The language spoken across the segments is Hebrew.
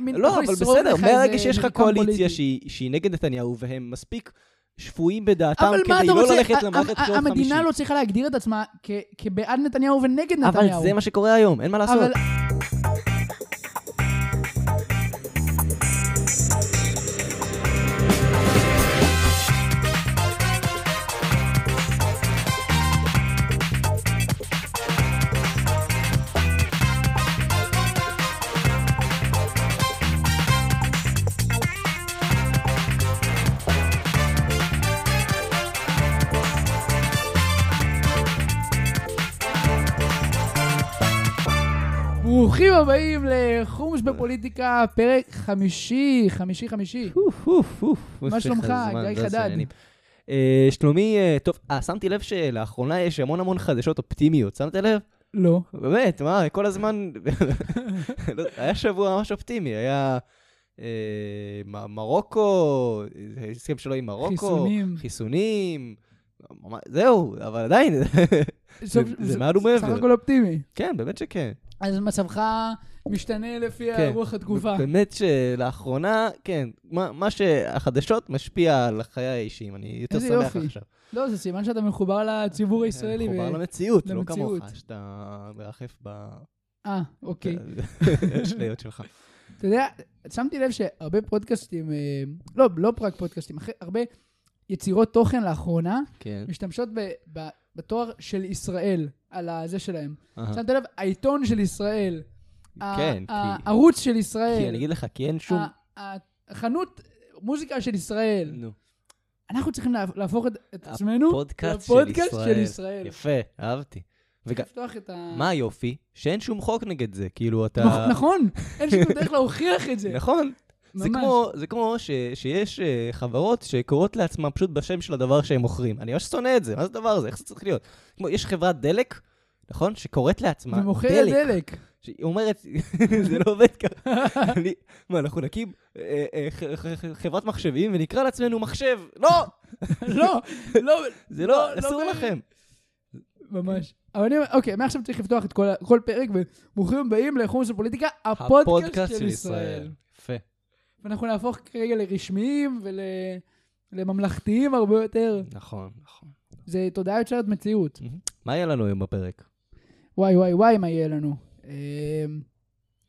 מין- לא, אבל בסדר, מהרגע שיש לך קואליציה. שהיא שהיא נגד נתניהו, והם מספיק שפויים בדעתם כדי לא רוצה? ללכת למערכת בחירות חמישית. המדינה לא צריכה להגדיר את עצמה כבעד נתניהו ונגד נתניהו. אבל זה מה שקורה היום, אין מה לעשות. אבל... לחומש בפוליטיקה, פרק חמישי, חמישי חמישי. מה שלומך, גיא לא חדד? אה, שלומי, אה, טוב, אה, שמתי לב שלאחרונה יש המון המון חדשות אופטימיות, שמת לב? לא. באמת, מה, כל הזמן... היה שבוע ממש אופטימי, היה מרוקו, הסכם שלו עם מרוקו, חיסונים. חיסונים, זהו, אבל עדיין, זה מעל ומעבר. סך הכל אופטימי. כן, באמת שכן. אז מצבך משתנה לפי כן. רוח התגובה. באמת שלאחרונה, כן, מה מה שהחדשות משפיע על חיי האישיים, אני יותר שמח יופי. עכשיו. לא, זה סימן שאתה מחובר לציבור הישראלי. מחובר ו- למציאות, לא למציאות. כמוך, שאתה מרחף ב... אה, אוקיי. האשליות שלך. אתה יודע, שמתי לב שהרבה פודקאסטים, אה, לא, לא רק פודקאסטים, הרבה יצירות תוכן לאחרונה כן. משתמשות ב- ב- בתואר של ישראל על הזה שלהם. שמת לב? העיתון של ישראל. כן, כי- הערוץ של ישראל. כי אני אגיד לך, כי אין שום... החנות מוזיקה של ישראל. נו, אנחנו צריכים לה- להפוך את- את עצמנו לפודקאסט. של ישראל. יפה, אהבתי. וגם. מה היופי? שאין שום חוק נגד זה, כאילו אתה... נכ- נכון, אין שום דרך להוכיח את זה. נכון. זה. כמו, זה כמו ש, שיש אה, חברות שקוראות לעצמן פשוט בשם של הדבר שהם מוכרים. אני ממש שונא את זה, מה זה הדבר הזה? איך זה צריך להיות? כמו, יש חברת דלק, נכון? שקוראת לעצמה ומוכרת דלק. שהיא אומרת, זה לא עובד ככה. מה, אנחנו נקים אה, אה, חברת מחשבים ונקרא לעצמנו מחשב? לא! לא, לא, זה לא, לא, לא אסור. לכם. ממש. אבל אני אומר, אוקיי, מעכשיו צריך לפתוח את כל פרק, וברוכים הבאים לחומוס של פוליטיקה, הפודקאסט של ישראל. יפה. ואנחנו נהפוך כרגע לרשמיים ולממלכתיים הרבה יותר. נכון, נכון. זה תודעה יוצרת מציאות. מה יהיה לנו היום בפרק? וואי, וואי, וואי, מה יהיה לנו? אמ,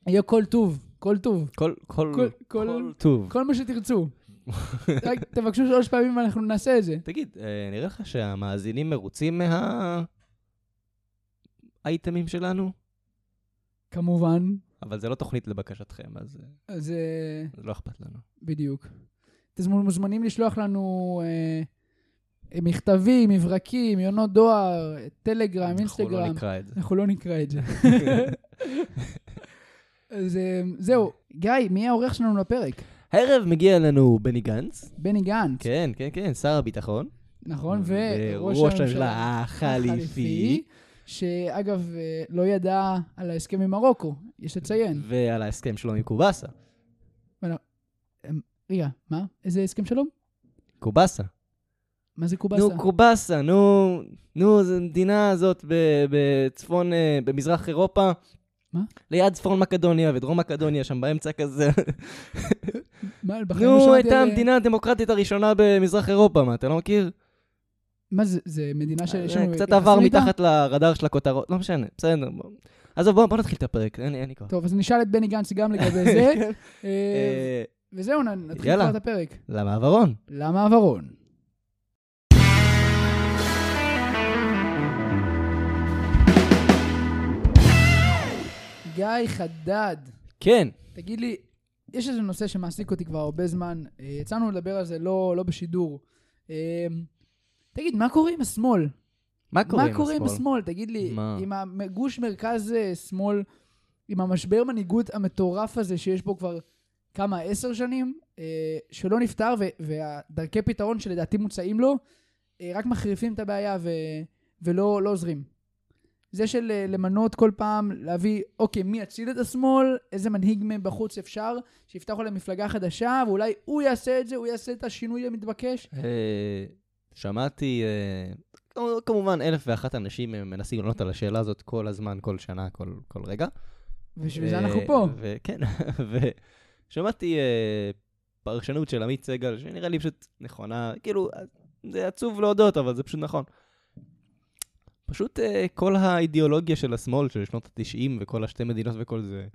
יהיה כל טוב, כל טוב. כל, כל, כל- כל כל- טוב. כל מה שתרצו. רק תבקשו שלוש פעמים ואנחנו נעשה את זה. תגיד, אה, נראה לך שהמאזינים מרוצים מהאייטמים שלנו? כמובן. אבל זה לא תוכנית לבקשתכם, אז אה, אז אה, זה לא אכפת לנו. בדיוק. אתם מוזמנים לשלוח לנו אה, מכתבים, מברקים, יונות דואר, טלגרם, אנחנו לא אינסטגרם. נקרא את זה. אנחנו לא נקרא את זה. אז אה, זהו. גיא, מי העורך שלנו לפרק? הערב מגיע לנו בני גנץ. בני גנץ. כן, כן, כן, שר הביטחון. נכון, וראש הממשלה החליפי. שאגב, אה, לא ידע על ההסכם עם מרוקו, יש לציין. ועל ההסכם שלו עם קובאסה. רגע, מה? איזה הסכם שלום? קובאסה. מה זה קובאסה? נו, קובאסה, נו, נו, זו מדינה הזאת בצפון, אה, במזרח אירופה. מה? ליד צפון מקדוניה ודרום מקדוניה, שם באמצע כזה. מה, בחיים לא נו, הייתה על- המדינה הדמוקרטית הראשונה במזרח אירופה, מה, אתה לא מכיר? מה זה, זה מדינה שיש זה אה, קצת עבר? מתחת לרדאר של הכותרות, לא משנה, בסדר. עזוב, בוא נתחיל את הפרק, אין לי כוח. טוב, אז נשאל את בני גנץ גם לגבי זה. כן. אה, אה, וזהו, נתחיל. כבר את הפרק. למעברון. למעברון. גיא חדד, כן, תגיד לי, יש איזה נושא שמעסיק אותי כבר הרבה זמן, אה, יצאנו לדבר על זה לא, לא בשידור. אה, תגיד, מה קורה עם השמאל? מה קורה עם מה קורה עם השמאל? תגיד לי, מה? עם הגוש מרכז אה, שמאל, עם המשבר מנהיגות המטורף הזה שיש בו כבר כמה, עשר שנים, שלא נפתר, והדרכי פתרון שלדעתי מוצעים לו, רק מחריפים את הבעיה ו- ולא לא עוזרים. זה של אה, למנות כל פעם, להביא, אוקיי, מי יציל את השמאל, איזה מנהיג מבחוץ אפשר, שיפתח אולי מפלגה חדשה, ואולי הוא יעשה את זה, הוא יעשה את השינוי המתבקש. אה, שמעתי, אה, כמו- כמובן, אלף ואחת אנשים מנסים לענות על השאלה הזאת כל הזמן, כל שנה, כל כל רגע. ובשביל זה אנחנו פה. וכן, שמעתי אה, פרשנות של עמית סגל, שנראה לי פשוט נכונה, כאילו, זה עצוב להודות, אבל זה פשוט נכון. פשוט אה, כל האידיאולוגיה של השמאל של שנות ה-90 וכל השתי מדינות וכל זה,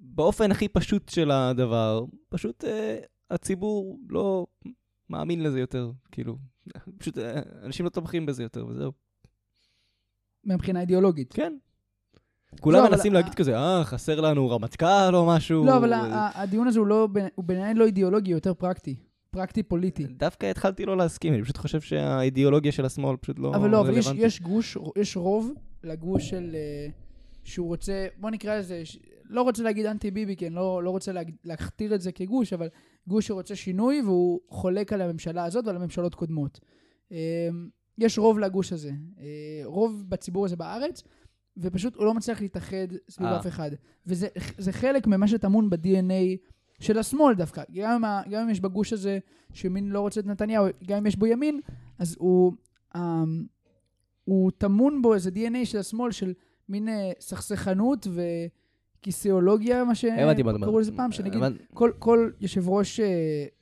באופן הכי פשוט של הדבר, פשוט אה, הציבור לא מאמין לזה יותר, כאילו, פשוט אה, אנשים לא תומכים בזה יותר, וזהו. מבחינה אידיאולוגית. כן. כולם לא, אבל מנסים ה- להגיד כזה, אה, חסר לנו רמטכ"ל או משהו. לא, אבל הדיון הזה הוא לא, הוא בעיניי לא אידיאולוגי, הוא יותר פרקטי. פרקטי פוליטי. דווקא התחלתי לא להסכים, אני פשוט חושב שהאידיאולוגיה של השמאל פשוט לא אבל לא, אבל יש, רלוונטית. יש גוש, יש רוב לגוש של... אה, שהוא רוצה, בוא נקרא לזה, ש- לא רוצה להגיד אנטי ביבי, כי אני לא, לא רוצה להכתיר את זה כגוש, אבל גוש שרוצה שינוי והוא חולק על הממשלה הזאת ועל הממשלות קודמות. אה, יש רוב לגוש הזה, אה, רוב בציבור הזה בארץ, ופשוט הוא לא מצליח להתאחד סביב אה. אף אחד. וזה זה חלק ממה שטמון ב-DNA של השמאל דווקא. גם ה- גם אם יש בגוש הזה שימין לא רוצה את נתניהו, גם אם יש בו ימין, אז הוא, אמ, הוא טמון בו איזה DNA של השמאל, של מין אה, סכסכנות וכיסאולוגיה, מה. שקראו לזה פעם, שנגיד הבנ- כל, כל יושב ראש אה,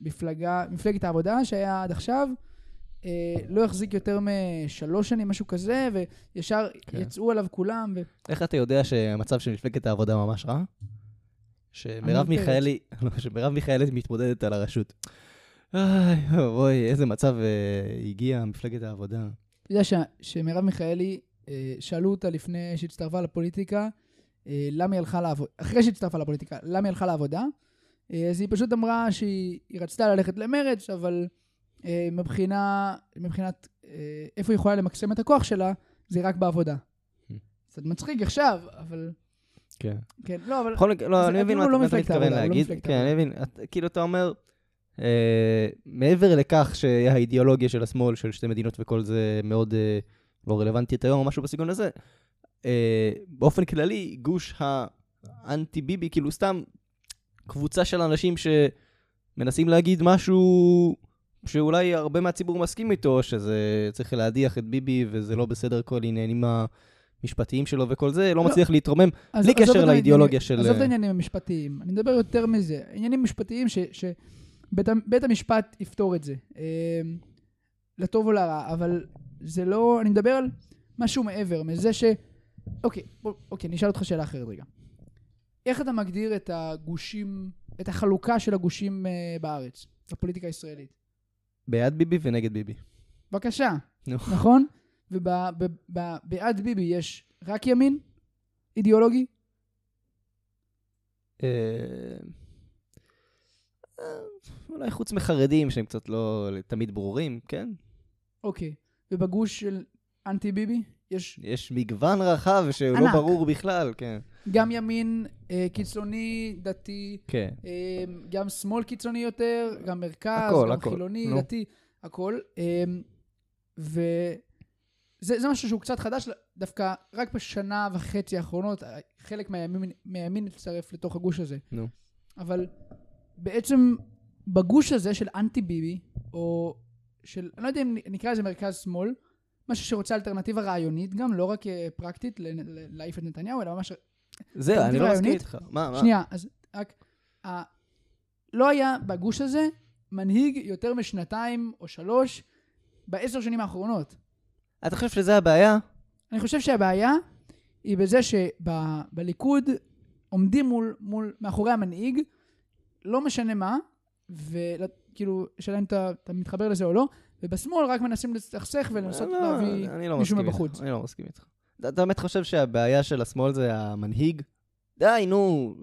מפלגה, מפלגת העבודה שהיה עד עכשיו, אה, לא החזיק יותר משלוש שנים, משהו כזה, וישר כן. יצאו עליו כולם. ו... איך אתה יודע שהמצב של מפלגת העבודה ממש רע? שמרב. מיכאלי, לא, שמרב מיכאלי מתמודדת על הראשות. איי, אוי, איזה מצב אה, הגיעה מפלגת העבודה. אתה יודע ש- שמרב מיכאלי, אה, שאלו אותה לפני שהצטרפה לפוליטיקה, אה, למה היא הלכה לעבודה, אחרי שהצטרפה לפוליטיקה, למה היא הלכה לעבודה? אה, אז היא פשוט אמרה שהיא היא רצתה ללכת למרץ, אבל אה, מבחינה, מבחינת אה, איפה היא יכולה למקסם את הכוח שלה, זה רק בעבודה. Hmm. קצת מצחיק עכשיו, אבל... כן. כן, לא, אבל... בכל מקרה, לא, אני מבין מה לא אתה מתכוון לא להגיד. מפלגת כן, אני. מבין. כאילו, אתה אומר, אה, מעבר לכך שהאידיאולוגיה של השמאל, של שתי מדינות וכל זה מאוד אה, לא רלוונטית היום או משהו בסגנון הזה, אה, באופן כללי, גוש האנטי-ביבי, כאילו סתם קבוצה של אנשים שמנסים להגיד משהו שאולי הרבה מהציבור מסכים איתו, שזה צריך להדיח את ביבי וזה לא בסדר כל העניינים המשפטיים שלו וכל זה, לא לא. מצליח להתרומם. בלי קשר לאידיאולוגיה של- עזוב את העניינים המשפטיים, אני מדבר יותר מזה. עניינים משפטיים שבית המשפט יפתור את זה. אה, לטוב או לרע, אבל זה לא... אני מדבר על משהו מעבר, מזה ש... אוקיי, בוא, אוקיי, אני אשאל אותך שאלה אחרת רגע. איך אתה מגדיר את הגושים, את החלוקה של הגושים אה, בארץ, בפוליטיקה הישראלית? בעד ביבי ונגד ביבי. בבקשה. נכון? ובעד ביבי יש רק ימין אידיאולוגי? אה, אה, אולי חוץ מחרדים שהם קצת לא תמיד ברורים, כן? אוקיי. ובגוש של אנטי ביבי יש יש מגוון רחב שהוא לא ענק. ברור בכלל, כן. גם ימין אה, קיצוני, דתי, כן. אה, גם שמאל קיצוני יותר, גם מרכז, הכל, גם הכל. חילוני, נו. דתי, הכל. אה, וזה זה משהו שהוא קצת חדש, דווקא רק בשנה וחצי האחרונות, אה, חלק מהימין, מהימין הצטרף לתוך הגוש הזה. נו. אבל בעצם בגוש הזה של אנטי ביבי, או של, אני לא יודע אם נקרא לזה מרכז שמאל, משהו שרוצה אלטרנטיבה רעיונית גם, לא רק אה, פרקטית להעיף את נתניהו, אלא ממש... זהו, אני לא מסכים? איתך. מה, מה? שנייה, אז רק... ה- לא היה בגוש הזה מנהיג יותר משנתיים או שלוש בעשר שנים האחרונות. אתה חושב שזה הבעיה? אני חושב שהבעיה היא בזה שבליכוד עומדים מול, מול, מאחורי המנהיג, לא משנה מה, וכאילו, השאלה אם אתה, אתה מתחבר לזה או לא, ובשמאל רק מנסים להסתכסך ולנסות לא, להביא אני לא מישהו. מבחוץ. אני לא מסכים איתך. אתה אתה באמת חושב שהבעיה של השמאל זה המנהיג? די, נו.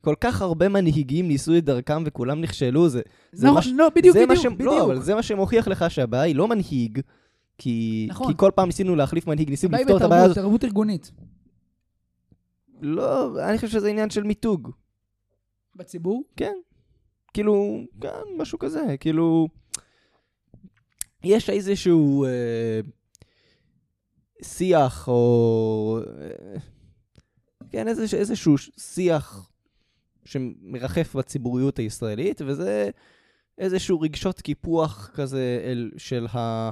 כל כך הרבה מנהיגים ניסו את דרכם וכולם נכשלו, זה... זה נכון, מה ש- לא, בדיוק, זה בדיוק, ש- בדיוק. לא, אבל זה מה שמוכיח לך שהבעיה היא לא מנהיג, כי, נכון. כי כל פעם ניסינו להחליף מנהיג, ניסינו לפתור את הבעיה בתרבות, הזאת. תרבות ארגונית. לא, אני חושב שזה עניין של מיתוג. בציבור? כן. כאילו, כן, משהו כזה, כאילו... יש איזשהו אה, שיח, או... אה, כן, איזוש, איזשהו שיח שמרחף בציבוריות הישראלית, וזה איזשהו רגשות קיפוח כזה אל, של ה... אה,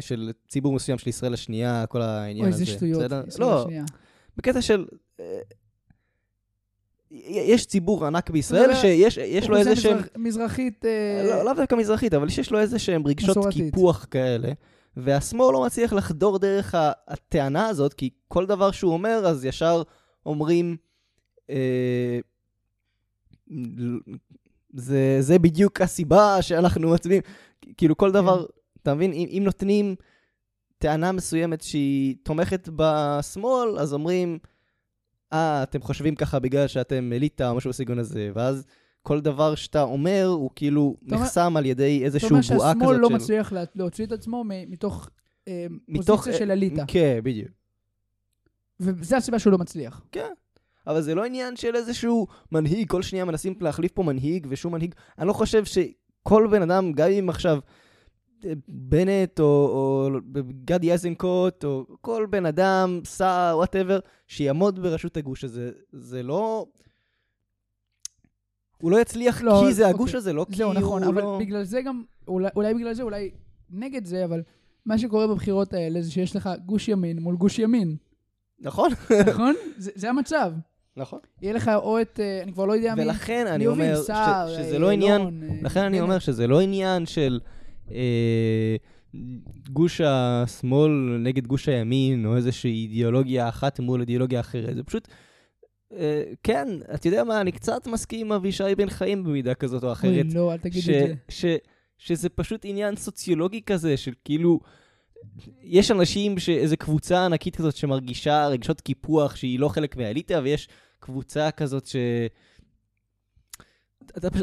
של ציבור מסוים של ישראל השנייה, כל העניין אוי, הזה. איזה שטויות. בסדר? ישראל לא, השנייה. בקטע של... אה, יש ציבור ענק בישראל שיש יש לו איזה שהם... מזרח- מזרחית... אה, לא, לאו דווקא מזרחית, אבל שיש לו איזה שהם רגשות. קיפוח כאלה, והשמאל לא מצליח לחדור דרך הטענה הזאת, כי כל דבר שהוא אומר, אז ישר אומרים, אה, זה, זה בדיוק הסיבה שאנחנו מצביעים. כאילו כל דבר, אתה מבין, אם, אם נותנים טענה מסוימת שהיא תומכת בשמאל, אז אומרים, אה, אתם חושבים ככה בגלל שאתם אליטה או משהו בסגנון הזה, ואז כל דבר שאתה אומר הוא כאילו נחסם על ידי זאת איזושהי אומרת בועה כזאת שהשמאל לא של... מצליח לה- להוציא את עצמו מתוך אה, מתוך, פוזיציה של אה, אליטה. כן, בדיוק. וזו הסיבה שהוא לא מצליח. אבל זה לא עניין של איזשהו מנהיג, כל שנייה מנסים להחליף פה מנהיג ושום מנהיג. אני לא חושב שכל בן אדם, גם אם עכשיו בנט או, או גדי איזנקוט, או כל בן אדם, סער, whatever, שיעמוד בראשות הגוש הזה, זה לא... הוא לא יצליח לא, כי זה הגוש אוקיי. הזה, לא כי הוא נכון, אבל לא... בגלל זה גם, אולי, אולי בגלל זה, אולי נגד זה, אבל מה שקורה בבחירות האלה זה שיש לך גוש ימין מול גוש ימין, נכון, נכון? זה, זה המצב. נכון. יהיה לך או את, אה, אני כבר לא יודע מי, ולכן אני אומר ש- שזה אה, לא עניין... אלון, אה, לכן אני. אומר שזה לא עניין של אה, גוש השמאל נגד גוש הימין, או איזושהי אידיאולוגיה אחת מול אידיאולוגיה אחרת. זה פשוט, אה, כן, אתה יודע מה, אני קצת מסכים עם אבישי בן חיים במידה כזאת או אחרת. אוי, לא, אל תגיד ש, את זה. ש, שזה פשוט עניין סוציולוגי כזה, של כאילו... יש אנשים, ש- איזו קבוצה ענקית כזאת שמרגישה רגשות קיפוח שהיא לא חלק מהאליטה, ויש קבוצה כזאת ש...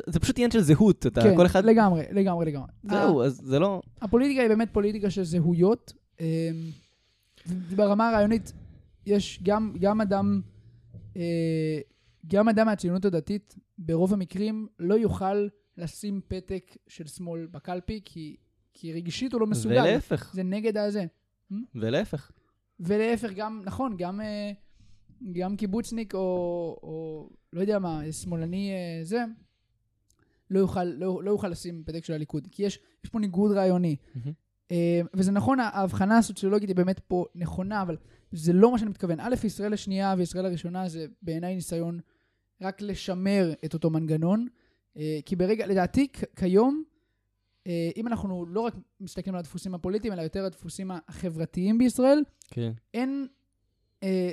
זה פשוט עניין של זהות, אתה כן, כל אחד... לגמרי, לגמרי, לגמרי. זהו, אז זה לא... הפוליטיקה היא באמת פוליטיקה של זהויות. אמ, ברמה הרעיונית, יש גם, גם אדם, אה, גם אדם מהציונות הדתית, ברוב המקרים לא יוכל לשים פתק של שמאל בקלפי, כי, כי רגשית הוא לא מסוגל. ולהפך, זה נגד הזה. ולהפך. ולהפך, גם, נכון, גם, אה, גם קיבוצניק או, או לא יודע מה, שמאלני אה, זה, לא יוכל, לא, לא יוכל לשים פתק של הליכוד. כי יש, יש פה ניגוד רעיוני. אה, וזה נכון, ההבחנה הסוציולוגית היא באמת פה נכונה, אבל זה לא מה שאני מתכוון. א', ישראל השנייה וישראל הראשונה זה בעיניי ניסיון רק לשמר את אותו מנגנון. אה, כי ברגע, לדעתי, כיום, אה, אם אנחנו לא רק מסתכלים על הדפוסים הפוליטיים, אלא יותר הדפוסים החברתיים בישראל, כן. אין אה,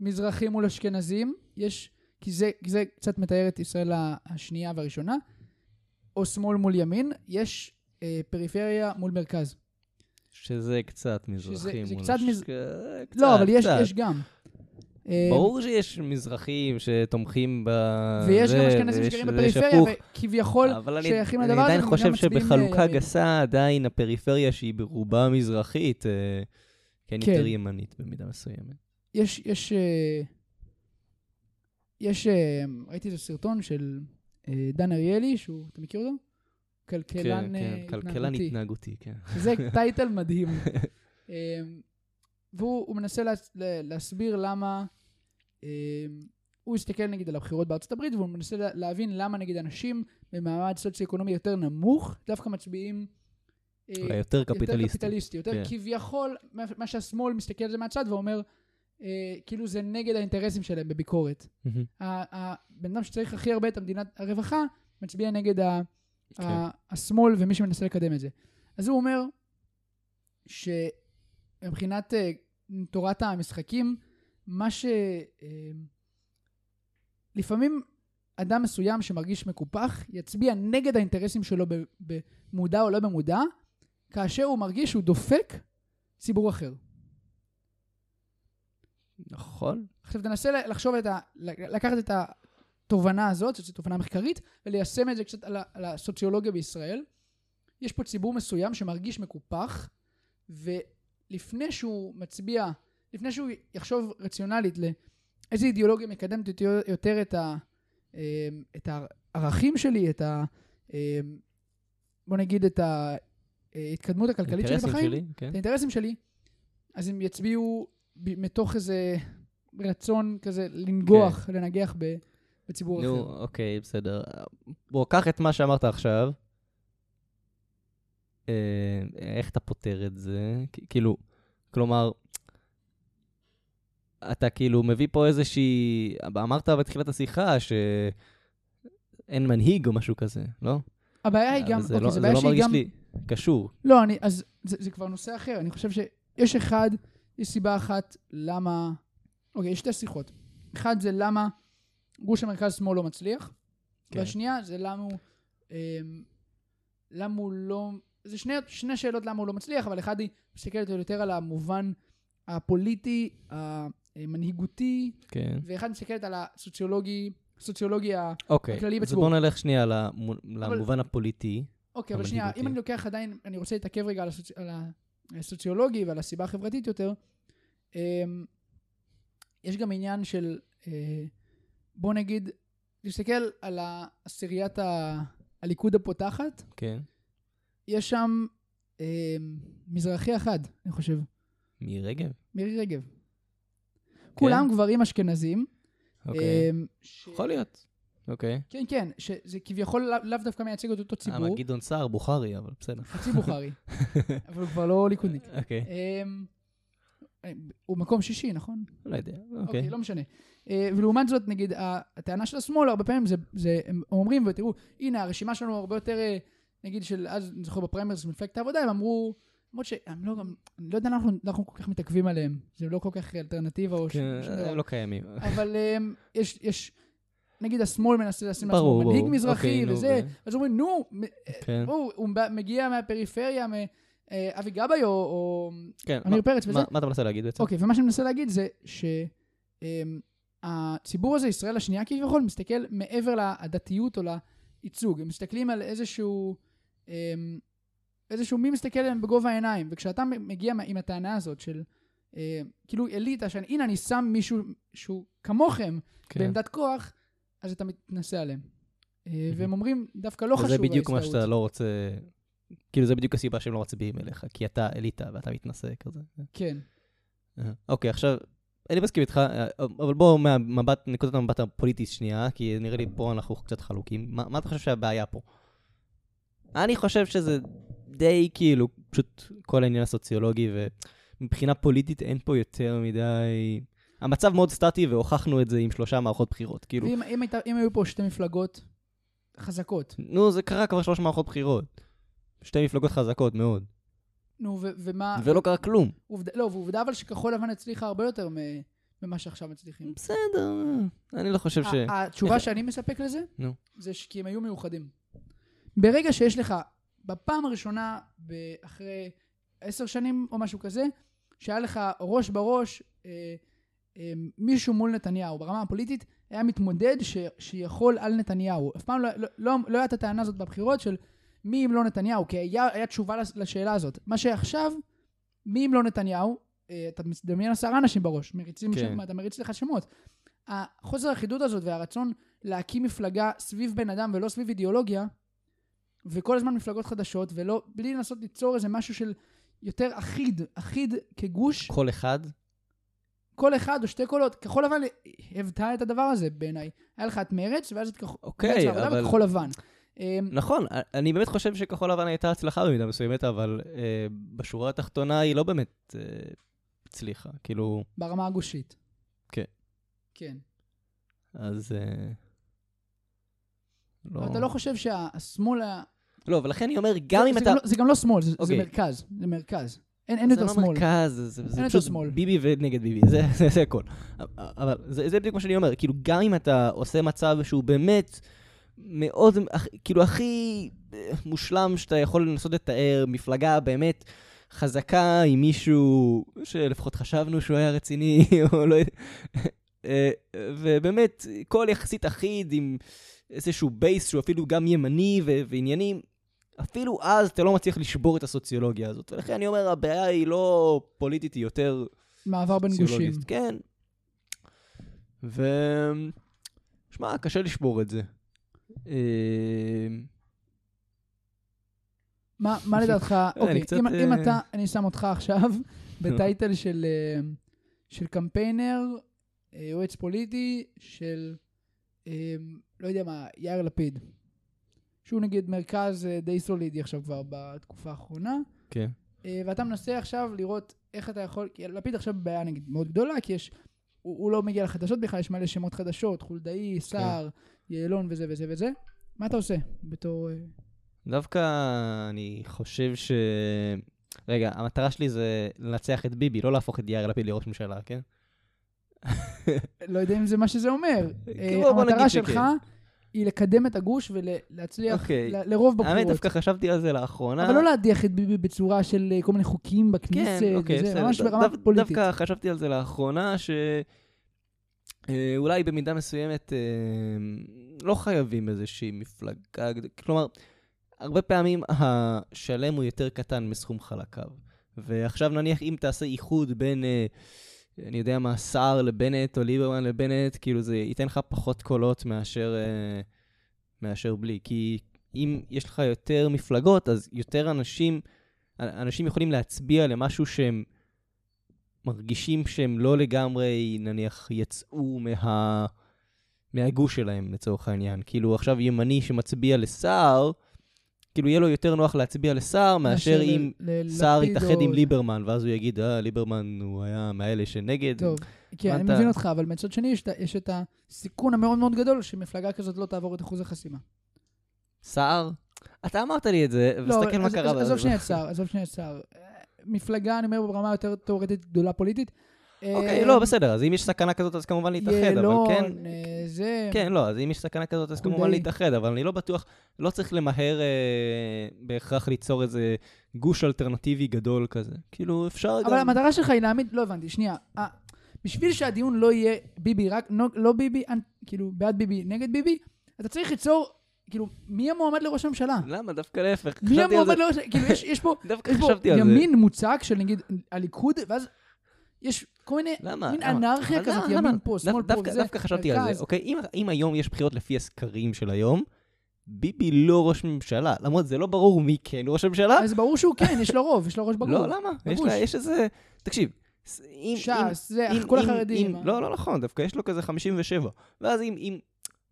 מזרחים מול אשכנזים, יש, כי זה, כי זה קצת מתאר את ישראל השנייה והראשונה, או שמאל מול ימין, יש אה, פריפריה מול מרכז. שזה קצת מזרחי שזה- זה מול קצת מז- קצת, לא, אבל יש, קצת. יש גם. אה, ברור שיש מזרחים שתומכים ב... ויש גם אשכנזים שגרים בפריפריה. וכביכול אבל אני, שייכים אני לדבר הזה, עדיין וגם חושב מצביעים, שבחלוקה אה, גסה עדיין הפריפריה שהיא ברובה מזרחית, אה, כן כן. יותר ימנית במידה מסוימת. יש, יש, אה, יש, אה, ראיתי איזה סרטון של אה, דן אריאלי, שהוא, אתה מכיר אותו? כלכלן כן, אה, כן, כלכלן התנהגותי. התנהגותי, כן. זה טייטל מדהים. אמ, והוא הוא מנסה לה- להסביר למה, אמ, הוא הסתכל נגיד על הבחירות בארצות הברית, והוא מנסה לה- להבין למה נגיד אנשים במעמד סוציו-אקונומי יותר נמוך, דווקא מצביעים אה, אולי יותר יותר קפיטליסטי. קפיטליסטי, יותר כן. כביכול, מה שהשמאל מסתכל על זה מהצד ואומר, אה, כאילו זה נגד האינטרסים שלהם בביקורת. ה- הבן אדם שצריך הכי הרבה את המדינת הרווחה, מצביע נגד ה, כן. ה- השמאל ומי שמנסה לקדם את זה. אז הוא אומר שמבחינת אה, תורת המשחקים, מה ש... אה, לפעמים אדם מסוים שמרגיש מקופח יצביע נגד האינטרסים שלו במודע או לא במודע, כאשר הוא מרגיש שהוא דופק ציבור אחר. נכון. עכשיו תנסה לחשוב את ה... לקחת את התובנה הזאת, שזו תובנה מחקרית, וליישם את זה קצת על, על הסוציולוגיה בישראל. יש פה ציבור מסוים שמרגיש מקופח, ולפני שהוא מצביע, לפני שהוא יחשוב רציונלית לאיזה אידיאולוגיה מקדמת יותר, את, ה, אמ, את הערכים שלי, את ה... אמ, בוא נגיד את ההתקדמות הכלכלית שלי בחיים, שלי, כן. את האינטרסים שלי, אז הם יצביעו מתוך איזה רצון כזה לנגוח, לנגח ב- בציבור נו, אחר. אוקיי, בסדר. בוא, קח את מה שאמרת עכשיו. אה, איך אתה פותר את זה? כאילו, כלומר, אתה כאילו מביא פה איזושהי... אמרת בתחילת השיחה שאין מנהיג או משהו כזה, לא? הבעיה היא גם, אבל זה אוקיי, לא- זה זה לא מרגיש גם... לי קשור. לא, אני, אז זה, זה כבר נושא אחר. אני חושב שיש אחד, יש סיבה אחת למה... אוקיי, יש שתי שיחות. אחד זה למה גוש המרכז-שמאל לא מצליח, כן. והשנייה זה למה הוא... אמ, למה הוא לא... זה שני, שני שאלות למה הוא לא מצליח, אבל אחד היא מסתכלת יותר על המובן הפוליטי, המנהיגותי, כן. ואחד מסתכלת על הסוציולוגי, סוציולוגי ה... אוקיי, הכללי אז בציבור. בואו נלך שנייה למו- למובן הפוליטי. אוקיי, אבל שנייה, אם. אני לוקח עדיין, אני רוצה להתעכב רגע על, הסוצ... על הסוציולוגי ועל הסיבה החברתית יותר, אמ, יש גם עניין של, אה, בוא נגיד, להסתכל על עשיריית ה... הליכוד הפותחת, כן. יש שם אמ, מזרחי אחד, אני חושב, מירי רגב. מירי רגב. כולם גברים אשכנזים. כן. אוקיי. אמ, ש... יכול להיות. אוקיי. כן, כן, שזה כביכול לאו דווקא מייצג את אותו אה, ציבור, מה, גדעון סער, בוכרי, אבל בסדר. חצי בוכרי, אבל הוא כבר לא ליכודניק. אוקיי. אמ, הוא מקום שישי, נכון? לא יודע. אוקיי, אוקיי. לא משנה. אה, ולעומת זאת, נגיד, הטענה של השמאל, הרבה פעמים זה, זה הם אומרים, ותראו, הנה, הרשימה שלנו הרבה יותר, אה, נגיד, של אז, אני זוכר בפריימרס מפלגת העבודה, הם אמרו, למרות שהם לא אני לא יודע למה אנחנו, אנחנו כל כך מתעכבים עליהם, זה לא כל כך אלטרנטיבה או ש- כן. הם לא קיימים. אבל יש, יש, נגיד השמאל מנסה לשים לעצמו מנהיג. מזרחי אוקיי, נו, וזה, ו- אז אומרים, נו, כן. הוא, הוא מגיע מהפריפריה, מאבי גבאי או, כן. עמיר מה- פרץ וזה. מה מה אתה מנסה להגיד בעצם? אוקיי, ומה שאני מנסה להגיד זה שהציבור הזה, ישראל השנייה כביכול, מסתכל מעבר לדתיות או לייצוג. הם מסתכלים על איזשהו, אמ, איזשהו מי מסתכל עליהם בגובה העיניים. וכשאתה מגיע עם הטענה הזאת של, אה, כאילו אליטה, שהנה אני שם מישהו שהוא כמוכם כן. בעמדת כוח, אז אתה מתנשא עליהם. אה, והם אומרים, דווקא לא חשוב וזה בדיוק מה ההזדהות. שאתה לא רוצה... כאילו, זה בדיוק הסיבה שהם לא מצביעים אליך, כי אתה אליטה ואתה מתנשא כזה. כן. אה, אוקיי, עכשיו, אני מסכים איתך, אה, אבל בואו מהמבט, נקודת המבט הפוליטית שנייה, כי נראה לי פה אנחנו קצת חלוקים. מה, מה אתה חושב שהבעיה פה? אני חושב שזה די כאילו, פשוט כל העניין הסוציולוגי, ומבחינה פוליטית אין פה יותר מדי... המצב מאוד סטטי, והוכחנו את זה עם שלושה מערכות בחירות. כאילו, ואם אם הייתה- אם היו פה שתי מפלגות חזקות, נו, זה קרה כבר שלוש מערכות בחירות. שתי מפלגות חזקות מאוד. נו, ו- ומה... ולא קרה כלום. עובדה, לא, ועובדה אבל שכחול לבן הצליחה הרבה יותר מ- ממה שעכשיו מצליחים. בסדר, אני לא חושב ש... התשובה שאני מספק לזה, נו. זה ש- כי הם היו מאוחדים. ברגע שיש לך, בפעם הראשונה, אחרי עשר שנים או משהו כזה, שהיה לך ראש בראש אה, מישהו מול נתניהו, ברמה הפוליטית, היה מתמודד ש, שיכול על נתניהו. אף פעם לא, לא, לא, לא הייתה את הטענה הזאת בבחירות של מי אם לא נתניהו, כי היה, היה תשובה לש- לשאלה הזאת. מה שעכשיו, מי אם לא נתניהו, אה, אתה מדמיין עשרה אנשים בראש, מריצים, כן. שם, אתה מריץ לך שמות. החוסר האחידות הזאת והרצון להקים מפלגה סביב בן אדם ולא סביב אידיאולוגיה, וכל הזמן מפלגות חדשות, ולא, בלי לנסות ליצור איזה משהו של יותר אחיד, אחיד כגוש, כל אחד, כל אחד או שתי קולות, כחול לבן היוותה את הדבר הזה בעיניי. היה לך את מרץ, ואז את כחול אוקיי, והעבודה אבל- וכחול לבן. אמ, נכון, אני באמת חושב שכחול לבן הייתה הצלחה במידה מסוימת, אבל אה, בשורה התחתונה היא לא באמת אה, הצליחה. כאילו, ברמה הגושית. כן. כן. אז... אה, אבל אתה לא חושב שהשמאל היה... לא, ולכן אני אומר, גם אם זה אתה... גם לא- זה גם לא שמאל, זה זה אוקיי. מרכז. זה מרכז. אין אין זה יותר לא שמאל. מרכז, זה- זה זה אין יותר פשוט שמאל. ביבי ונגד ביבי, זה- זה זה הכל. אבל זה זה בדיוק מה שאני אומר, כאילו, גם אם אתה עושה מצב שהוא באמת מאוד, כאילו, הכי אה, מושלם שאתה יכול לנסות לתאר, מפלגה באמת חזקה עם מישהו שלפחות חשבנו שהוא היה רציני, או לא יודע, אה, ובאמת, קול יחסית אחיד עם איזשהו בייס שהוא אפילו גם ימני ו- ועניינים. אפילו אז אתה לא מצליח לשבור את הסוציולוגיה הזאת. ולכן אני אומר, הבעיה היא לא פוליטית, היא יותר מעבר בין גושים. כן. ו... שמע, קשה לשבור את זה. אה, מה מה לדעתך, אוקיי, קצת, אם- אם אה, אתה, אני שם אותך עכשיו בטייטל של אה, של קמפיינר, אה, יועץ פוליטי של, אה, לא יודע מה, יאיר לפיד. שהוא נגיד מרכז אה, די סולידי עכשיו כבר בתקופה האחרונה. כן. אה, ואתה מנסה עכשיו לראות איך אתה יכול, כי לפיד עכשיו בבעיה נגיד מאוד גדולה, כי יש הוא, הוא לא מגיע לחדשות בכלל, יש מלא שמות חדשות, חולדאי, סער, יעלון וזה וזה וזה. מה אתה עושה בתור... אה, דווקא אני חושב ש... רגע, המטרה שלי זה לנצח את ביבי, לא להפוך את יאיר לפיד לראש ממשלה, כן? לא יודע אם זה מה שזה אומר. כאילו, המטרה. שלך היא לקדם את הגוש ולהצליח אוקיי. ל- לרוב האמת, בבחירות. דווקא חשבתי על זה לאחרונה. אבל לא להדיח את ביבי בצורה של אה, כל מיני חוקים בכנסת, כן, אוקיי, וזה, בסדר. ממש ברמה דו- פוליטית. דווקא חשבתי על זה לאחרונה, ש... אה, במידה מסוימת אה, לא חייבים איזושהי מפלגה, כלומר, הרבה פעמים השלם הוא יותר קטן מסכום חלקיו. ועכשיו נניח אם תעשה איחוד בין, אה, אני יודע מה, סער לבנט או ליברמן לבנט, כאילו זה ייתן לך פחות קולות מאשר, אה, מאשר בלי. כי אם יש לך יותר מפלגות, אז יותר אנשים, אנשים יכולים להצביע למשהו שהם מרגישים שהם לא לגמרי, נניח, יצאו מה... מהגוש שלהם, לצורך העניין. כאילו, עכשיו ימני שמצביע לסער, כאילו, יהיה לו יותר נוח להצביע לסער מאשר אם סער יתאחד עם ליברמן, ואז הוא יגיד, אה, ליברמן הוא היה מאלה שנגד. טוב, כן, אני מבין אותך, אבל מצד שני יש, את הסיכון המאוד מאוד גדול שמפלגה כזאת לא תעבור את אחוז החסימה. סער? אתה אמרת לי את זה, לא, ותסתכל מה קרה. עז- עזוב. שנייה את סער, עזוב שנייה את סער. מפלגה, אני אומר, ברמה יותר תיאורטית גדולה פוליטית. אוקיי, אה, לא, בסדר, אז אם יש סכנה כזאת, אז כמובן להתאחד, אבל יעלון, כן... אה, זה... כן, לא, אז אם יש סכנה כזאת, אז כמובן. להתאחד, אבל אני לא בטוח, לא צריך למהר אה, בהכרח ליצור איזה גוש אלטרנטיבי גדול כזה. כאילו, אפשר גם... אבל המטרה שלך היא להעמיד, לא הבנתי, שנייה. בשביל שהדיון לא יהיה ביבי, רק, לא, לא ביבי, כאילו, בעד ביבי, נגד ביבי, אתה צריך ליצור, כאילו, מי המועמד לראש הממשלה? למה? דווקא להפך. מי המועמד לראש, כאילו, יש, יש פה, דווקא יש פה חשבתי על זה. ימין מוצק של נגיד הליכוד, ואז יש כל מיני, למה? מין למה? אנרכיה אבל כזאת, למה? ימין למה? פה, שמאל פה, דווקא- וזה, דווקא חשבתי על. זה, אוקיי? אם- אם היום יש בחירות לפי הסקרים של היום, ביבי לא ראש ממשלה. למרות זה לא ברור מי כן ראש ממשלה. אז ברור שהוא כן, יש לו רוב, יש לו ראש בגוף. לא, למה? יש. לה- יש איזה... תקשיב. אם- ש"ס, זה, אם- כל אם- החרדים. אם- לא, לא נכון, דווקא יש לו כזה 57. ואז אם, אם,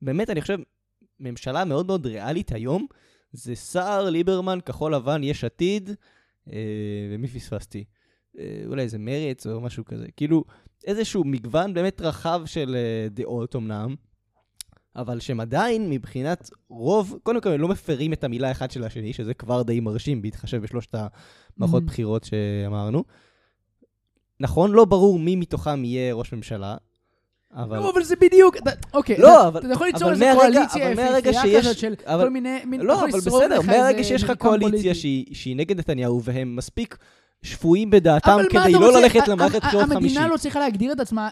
באמת, אני חושב, ממשלה מאוד מאוד ריאלית היום, זה סער, ליברמן, כחול לבן, יש עתיד, אה, ומי פספסתי? אה, אולי איזה מרץ או משהו כזה. כאילו, איזשהו מגוון באמת רחב של אה, דעות אמנם, אבל שהם עדיין, מבחינת רוב, קודם כל, הם לא מפרים את המילה אחד של השני, שזה כבר די מרשים, בהתחשב בשלושת המערכות Mhm. בחירות שאמרנו. נכון, לא ברור מי מתוכם יהיה ראש ממשלה, אבל... לא, אבל זה בדיוק, אוקיי, לא, אתה- אבל- אתה יכול ליצור מהרגע- קואליציה יפהפייה שיש- כזאת של אבל- כל מיני, מין, לא, אבל בסדר, מהרגע שיש לך קואליציה. שהיא שהיא נגד נתניהו, והם מספיק שפויים בדעתם אבל כדי לא רוצה? ללכת למערכת בחירות חמישית. המדינה לא צריכה להגדיר את עצמה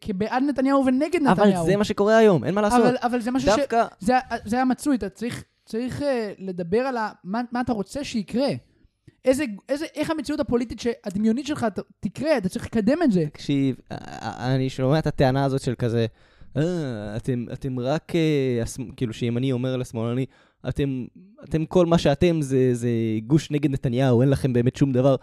כבעד נתניהו ונגד אבל נתניהו. זה מה שקורה היום, אין מה לעשות. אבל- אבל זה משהו ש... זה, זה היה מצוי, אתה צריך, צריך uh, לדבר על ה, מה, מה אתה רוצה שיקרה. איזה, איזה, איך המציאות הפוליטית הדמיונית שלך ת, תקרה, אתה צריך לקדם את זה. תקשיב, א- א- אני שומע את הטענה הזאת של כזה, אה, אתם, אתם רק, אה, כאילו שימני אומר לשמאלני, אתם, אתם כל מה שאתם זה, זה גוש נגד נתניהו, אין לכם באמת שום דבר.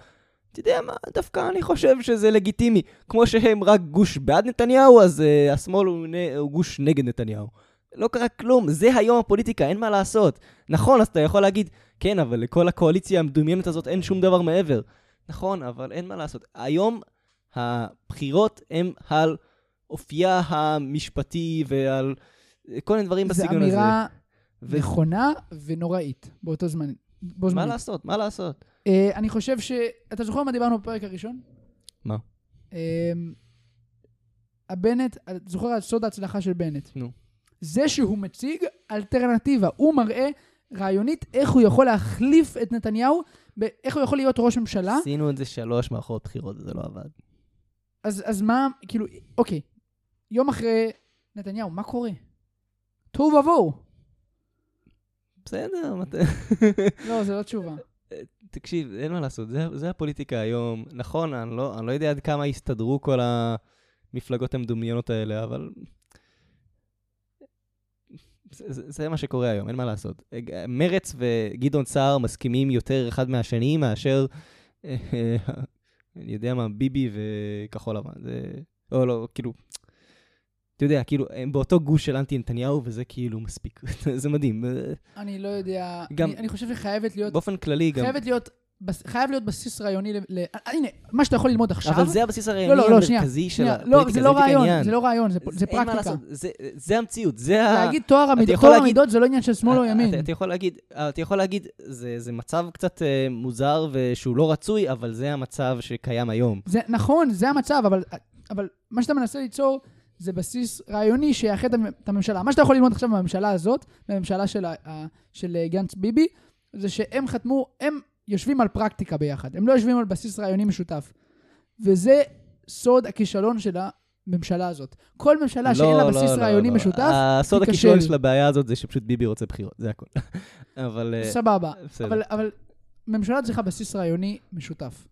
אתה יודע מה, דווקא אני חושב שזה לגיטימי. כמו שהם רק גוש בעד נתניהו, אז uh, השמאל הוא, נ, הוא גוש נגד נתניהו. לא קרה כלום, זה היום הפוליטיקה, אין מה לעשות. נכון, אז אתה יכול להגיד, כן, אבל לכל הקואליציה המדומיינת הזאת אין שום דבר מעבר. נכון, אבל אין מה לעשות. היום הבחירות הן על אופייה המשפטי ועל כל מיני דברים זו בסגנון הזה. אמירה ו- נכונה ונוראית באותו זמן. בו מה זמנית. לעשות? מה לעשות? Uh, אני חושב ש... אתה זוכר מה דיברנו בפרק הראשון? מה? Uh, הבנט, זוכר על סוד ההצלחה של בנט? נו. זה שהוא מציג אלטרנטיבה, הוא מראה רעיונית איך הוא יכול להחליף את נתניהו, איך הוא יכול להיות ראש ממשלה. עשינו את זה שלוש מערכות בחירות, זה לא עבד. אז, אז מה, כאילו, אוקיי, יום אחרי נתניהו, מה קורה? תוהו ובוהו. בסדר, מת- לא, זו לא תשובה. תקשיב, אין מה לעשות, זה, זה הפוליטיקה היום. נכון, אני לא, אני לא יודע עד כמה יסתדרו כל המפלגות המדומיינות האלה, אבל... זה, זה, זה מה שקורה היום, אין מה לעשות. מרץ וגדעון סער מסכימים יותר אחד מהשני מאשר, אה, אני יודע מה, ביבי וכחול לבן. זה... או לא, כאילו... אתה יודע, כאילו, הם באותו גוש של אנטי נתניהו, וזה כאילו מספיק. זה מדהים. אני לא יודע, גם- אני, אני חושב שחייבת להיות, באופן כללי, גם... חייבת להיות בס- חייב להיות בסיס רעיוני ל... ל... אה, הנה, מה שאתה יכול ללמוד עכשיו... אבל זה הבסיס לא, הרעיוני לא, לא, שנייה. המרכזי של שנייה, הפוליטיקה, לא, זה לא רעיון, העניין. זה לא רעיון, זה, זה אין מה פרקטיקה. לעשות, זה- זה המציאות, זה ה... להגיד טוהר המיד- יכול טוהר המידות זה לא עניין של שמאל או ימין. אתה- אתה יכול להגיד, אתה יכול להגיד, זה זה מצב קצת אה, מוזר ושהוא לא רצוי, אבל זה המצב שקיים היום. זה נכון, זה המצב, אבל, אבל מה שאתה מנסה ליצור זה בסיס רעיוני שיאחד את המ- את הממשלה. מה שאתה יכול ללמוד עכשיו בממשלה הזאת, בממשלה של, של אה, גנץ ביבי, זה שהם חתמו, הם יושבים על פרקטיקה ביחד, הם לא יושבים על בסיס רעיוני משותף. וזה סוד הכישלון של הממשלה הזאת. כל ממשלה שאין לה לא, בסיס לא, לא, רעיוני לא. משותף, הסוד תיכשל. הכישלון של הבעיה הזאת זה שפשוט ביבי רוצה בחירות, זה הכל. אבל... אה, סבבה. אבל, אבל ממשלה צריכה בסיס רעיוני משותף.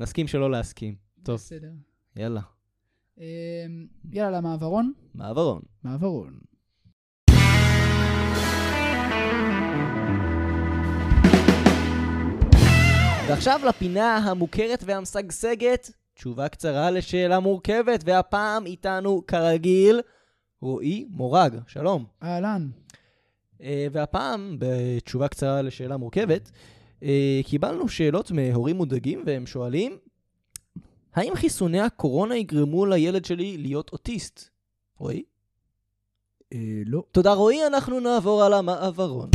נסכים שלא להסכים. טוב, בסדר. יאללה. אמ, יאללה, למעברון. מעברון. מעברון. ועכשיו לפינה המוכרת והמשגשגת, תשובה קצרה לשאלה מורכבת, והפעם איתנו, כרגיל, רועי מורג. שלום. אהלן. אה, והפעם, בתשובה קצרה לשאלה מורכבת, אה, קיבלנו שאלות מהורים מודאגים, והם שואלים, האם חיסוני הקורונה יגרמו לילד שלי להיות אוטיסט? רועי? אה, לא. תודה רועי, אנחנו נעבור על המעברון.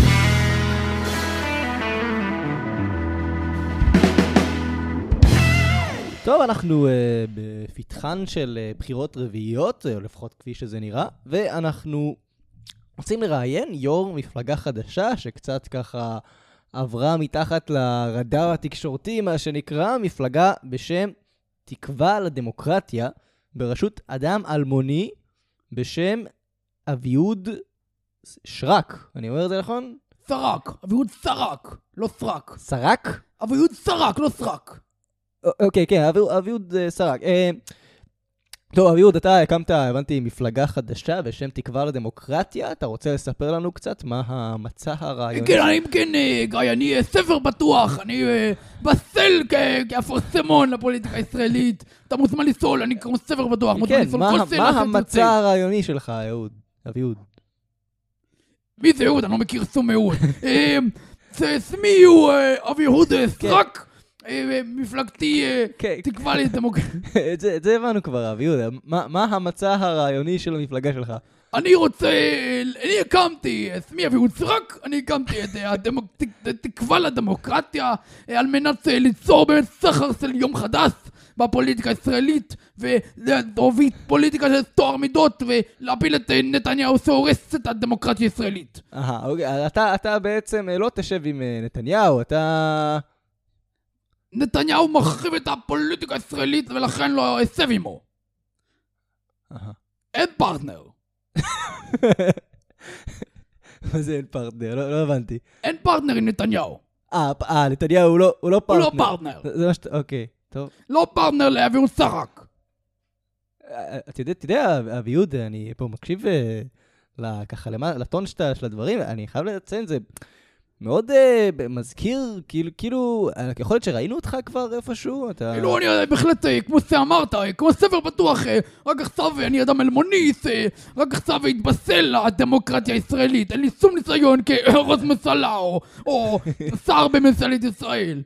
טוב, אנחנו uh, בפתחן של uh, בחירות רביעיות, או לפחות כפי שזה נראה, ואנחנו רוצים לראיין יו"ר מפלגה חדשה, שקצת ככה עברה מתחת לרדאר התקשורתי, מה שנקרא, מפלגה בשם תקווה לדמוקרטיה, בראשות אדם אלמוני בשם אביהוד שרק. אני אומר את זה נכון? סרק. אביהוד סרק. לא סרק. סרק? אביהוד סרק, לא סרק. אוקיי, כן, אביהוד- אה, סרק. טוב, אביהוד, אתה הקמת, הבנתי, מפלגה חדשה בשם תקווה לדמוקרטיה. אתה רוצה לספר לנו קצת מה המצע הרעיוני? כן, אני, כן, אה, גיא, אני אה, ספר בטוח, אני אה, בסל כאפרסמון לפוליטיקה הישראלית. אתה מוזמן לסול, אני כמו ספר בטוח, מוזמן כן, לסול מה כל סל. מה אחרי המצע. הרעיוני שלך, אהוד? אביהוד. מי זה אהוד? אני לא מכיר סום אהוד. אה, זה שמי הוא אביהוד אה, סרק. אה, אה, מפלגתי אה, כן, תקווה לדמוקרטיה. את זה- את הבנו כבר, אביהוד. מה מה המצע הרעיוני של המפלגה שלך? אני רוצה, אני הקמתי, שמי אביהוד סרק, אני הקמתי את אה, הדמוק- תק- תקווה לדמוקרטיה, על מנת ליצור באמת סחר של יום חדש בפוליטיקה הישראלית, ולהוביל פוליטיקה של טוהר מידות, ולהפיל את נתניהו שהורס את הדמוקרטיה הישראלית. אהה, אוקיי, אתה, אתה בעצם לא תשב עם נתניהו, אתה... נתניהו מחריב את הפוליטיקה הישראלית, ולכן לא אשב עמו. אין פרטנר. מה זה אין פרטנר? לא, לא הבנתי. אין פרטנר עם נתניהו. אה, אה, נתניהו הוא לא, הוא לא הוא פרטנר. לא פרטנר. זה מה שאתה, אוקיי, טוב. לא פרטנר לאביהוד סרק. אה, אתה יודע, אתה יודע, אביהוד, אני פה מקשיב אה, ככה לטון של הדברים, אני חייב לציין, זה מאוד אה, מזכיר, כאילו, כאילו, אה, יכול להיות שראינו אותך כבר איפשהו? אתה... כאילו אני אה, בהחלט, כמו שאמרת, כמו ספר פתוח, אה, רק עכשיו אני אדם אלמוניס, רק עכשיו התבשל לדמוקרטיה הישראלית, אין לי שום ניסיון כראש ממשלה או- שר בממשלת ישראל.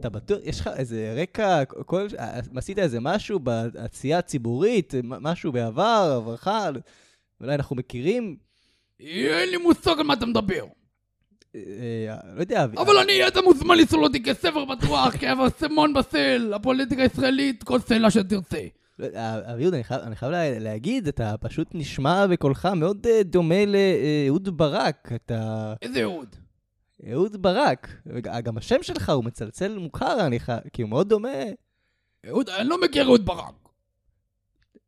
אתה בטוח, יש לך איזה רקע, כל, עשית איזה משהו בעשייה הציבורית, משהו בעבר, עברך, אולי אנחנו מכירים? אין לי מושג על מה אתה מדבר. אה, אה, לא יודע, אבי- אבל אני, אתה מוזמן לסול אותי כספר פתוח, כאברסמון בסל, הפוליטיקה הישראלית, כל סלע שתרצה. לא, אה, אני חייב, להגיד, אתה פשוט נשמע בקולך מאוד אה, דומה לאהוד ברק. אתה... איזה אהוד? אהוד ברק. גם השם שלך הוא מצלצל מוכר, אני חייב, כי הוא מאוד דומה. אהוד, אני לא מכיר אהוד ברק.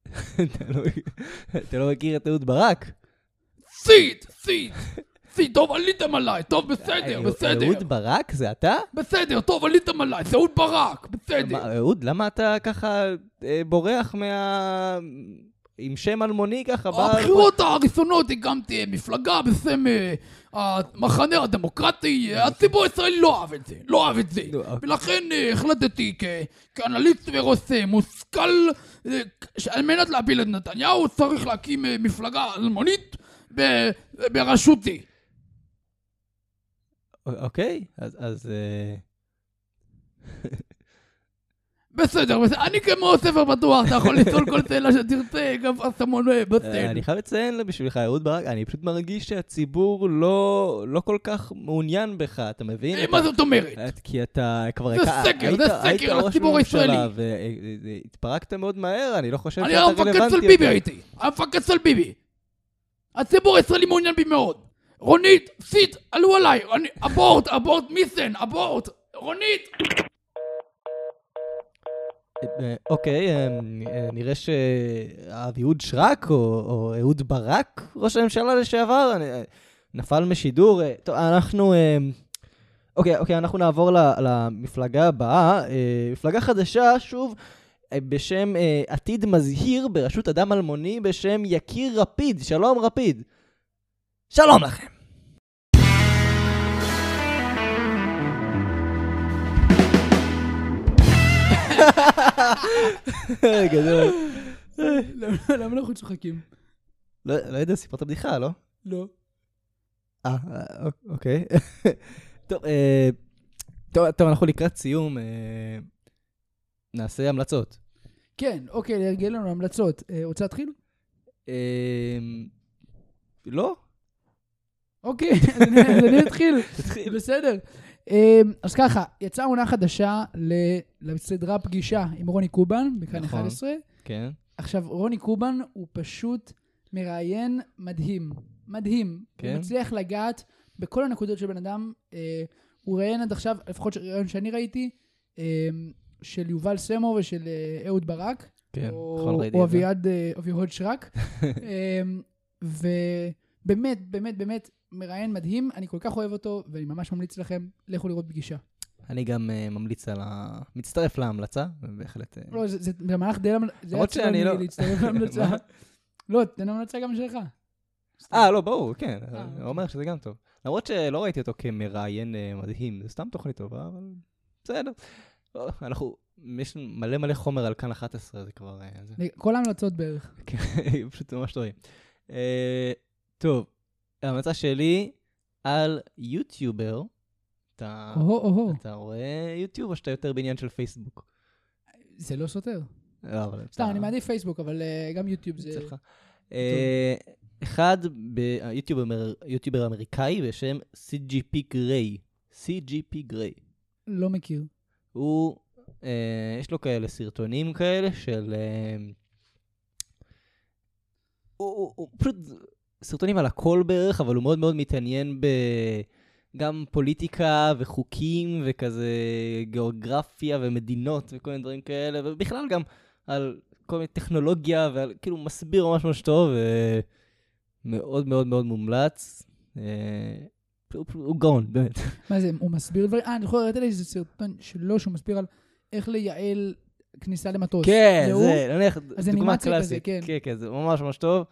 אתה לא- אתה לא מכיר את אהוד ברק? סיד, סיד. סיד, טוב, עליתם עליי, טוב, בסדר, אה, בסדר. אהוד ברק זה אתה? בסדר, טוב, עליתם עליי, זה אהוד ברק, בסדר. אהוד, למה אתה ככה אה, בורח מה... עם שם אלמוני ככה? בא- הבחירות הראשונות הקמתי מפלגה בשם אה, המחנה הדמוקרטי, אה, הציבור הישראלי לא אהב את זה, לא אהב את זה. אוקיי. ולכן אה, החלטתי כאנליסט וראש אה, מושכל, אה, שעל מנת להפיל את נתניהו צריך להקים אה, מפלגה אלמונית בראשותי. אוקיי, אז... אז אה, בסדר, בסדר, אני כמו ספר פתוח, אתה יכול לצלול כל צלע שתרצה, גם אסמון אה, בסדר. אני חייב לציין בשבילך, אהוד ברק, אני פשוט מרגיש שהציבור לא לא כל כך מעוניין בך, אתה מבין? אה, מה זאת אומרת? כי אתה כבר... זה היית- סקר, היית- זה היית סקר ראש לציבור ממשלה, הישראלי. והתפרקת מאוד מהר, אני לא חושב אני שאתה רלוונטי המפקד של. ביבי הייתי, המפקד של ביבי. הציבור הישראלי מעוניין בי מאוד. רונית, סיט, עלו עליי, אני- אבורט, אבורט מיסן, אבורט, רונית. אה, אוקיי, אה, אה, נראה שאביהוד שרק, או אהוד ברק, ראש הממשלה לשעבר, נפל משידור. טוב, אנחנו... אוקיי, אוקיי, אנחנו נעבור למפלגה הבאה. אה, מפלגה חדשה, שוב, בשם עתיד מזהיר, בראשות אדם אלמוני בשם יקיר רפיד. שלום, רפיד. שלום לכם. גדול. למה אנחנו צוחקים? לא לא יודע, סיפרת בדיחה, לא? לא. אה, אה, אוק- אוקיי. טוב, אה, טוב, אנחנו לקראת סיום. אה, נעשה המלצות. כן, אוקיי, להרגיע לנו המלצות. רוצה להתחיל? לא? אוקיי, אז אני- אתחיל. בסדר. אמ, אז ככה, יצאה עונה חדשה לסדרה פגישה עם רוני קובן, בכאן נכון. 11. כן. עכשיו, רוני קובן הוא פשוט מראיין מדהים. מדהים. כן? הוא מצליח לגעת בכל הנקודות של בן אדם. אה, הוא ראיין עד עכשיו, לפחות ראיון שאני ראיתי, אה, של יובל סמו ושל אה, אהוד ברק. כן, או, נכון, ראיתי או את זה. אביעד, אה, אביהוד שרק. אמ, ובאמת, באמת, באמת, מראיין מדהים, אני כל כך אוהב אותו, ואני ממש ממליץ לכם, לכו לראות פגישה. אני גם אה, ממליץ על ה... מצטרף להמלצה, בהחלט. אה, לא, זה זה במהלך די... למ- זה למרות שאני לא- להצטרף להמלצה. לא, תן המלצה גם שלך. אה, לא, ברור, כן. אה, אני אוקיי. אומר שזה גם טוב. למרות שלא ראיתי אותו כמראיין אה, מדהים, זה סתם תוכנית טובה, אבל בסדר. לא, אנחנו, יש מלא מלא חומר על כאן 11, זה כבר... אה, זה. כל ההמלצות בערך. כן, פשוט ממש טובים. טוב, ההמלצה שלי על יוטיובר. אתה, או-הו, או-הו, אתה רואה יוטיוב או שאתה יותר בעניין של פייסבוק? זה לא סותר. לא, אבל סתם, אתה- אני מעדיף פייסבוק, אבל אה, גם יוטיוב זה... אצלך. אה, אחד, ב- יוטיובר יוטיובר אמריקאי בשם CGP גריי. CGP גריי. לא מכיר. הוא, אה, יש לו כאלה סרטונים כאלה של... אה, הוא, הוא, הוא פשוט סרטונים על הכל בערך, אבל הוא מאוד מאוד מתעניין ב... גם פוליטיקה וחוקים וכזה גיאוגרפיה ומדינות וכל מיני דברים כאלה, ובכלל גם על כל מיני טכנולוגיה, ועל, כאילו מסביר ממש ממש טוב, ומאוד מאוד מאוד מומלץ. אה, הוא, גאון, באמת. מה זה, הוא מסביר דברים? אה, אני יכול לראות איזה סרטון שלו, שהוא מסביר על איך לייעל כניסה למטוס. כן? זה, נניח, אז דוגמה קלאסית. כן. כן, כן, זה ממש ממש טוב.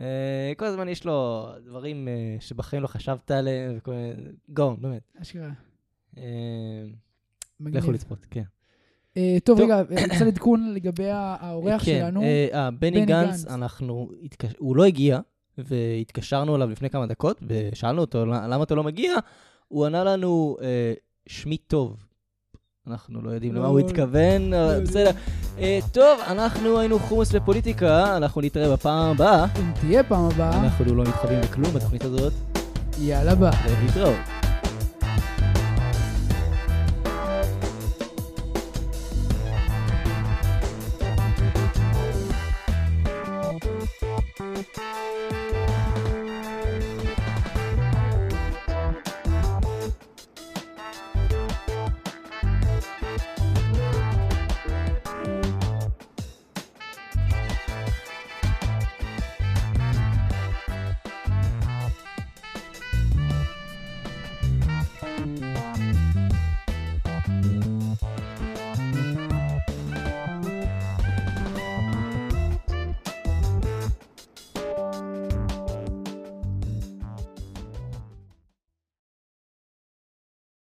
אה, כל הזמן יש לו דברים אה, שבחיים לא חשבת עליהם, וכל מיני... גאון, באמת. אשכרה. אה. לכו לצפות, כן. טוב. רגע, רוצה עדכון לגבי האורח כן, שלנו. בני גנץ. אנחנו... הוא לא הגיע, והתקשרנו אליו לפני כמה דקות, ושאלנו אותו, "למה אתה לא מגיע? הוא ענה לנו, שמי טוב. אנחנו לא יודעים למה הוא לא, התכוון, אבל יודע. בסדר. אה, טוב, אנחנו היינו חומוס ופוליטיקה, אנחנו נתראה בפעם הבאה. אם תהיה פעם הבאה, אנחנו לא מתחברים לכלום בתוכנית הזאת, יאללה ביי. להתראות.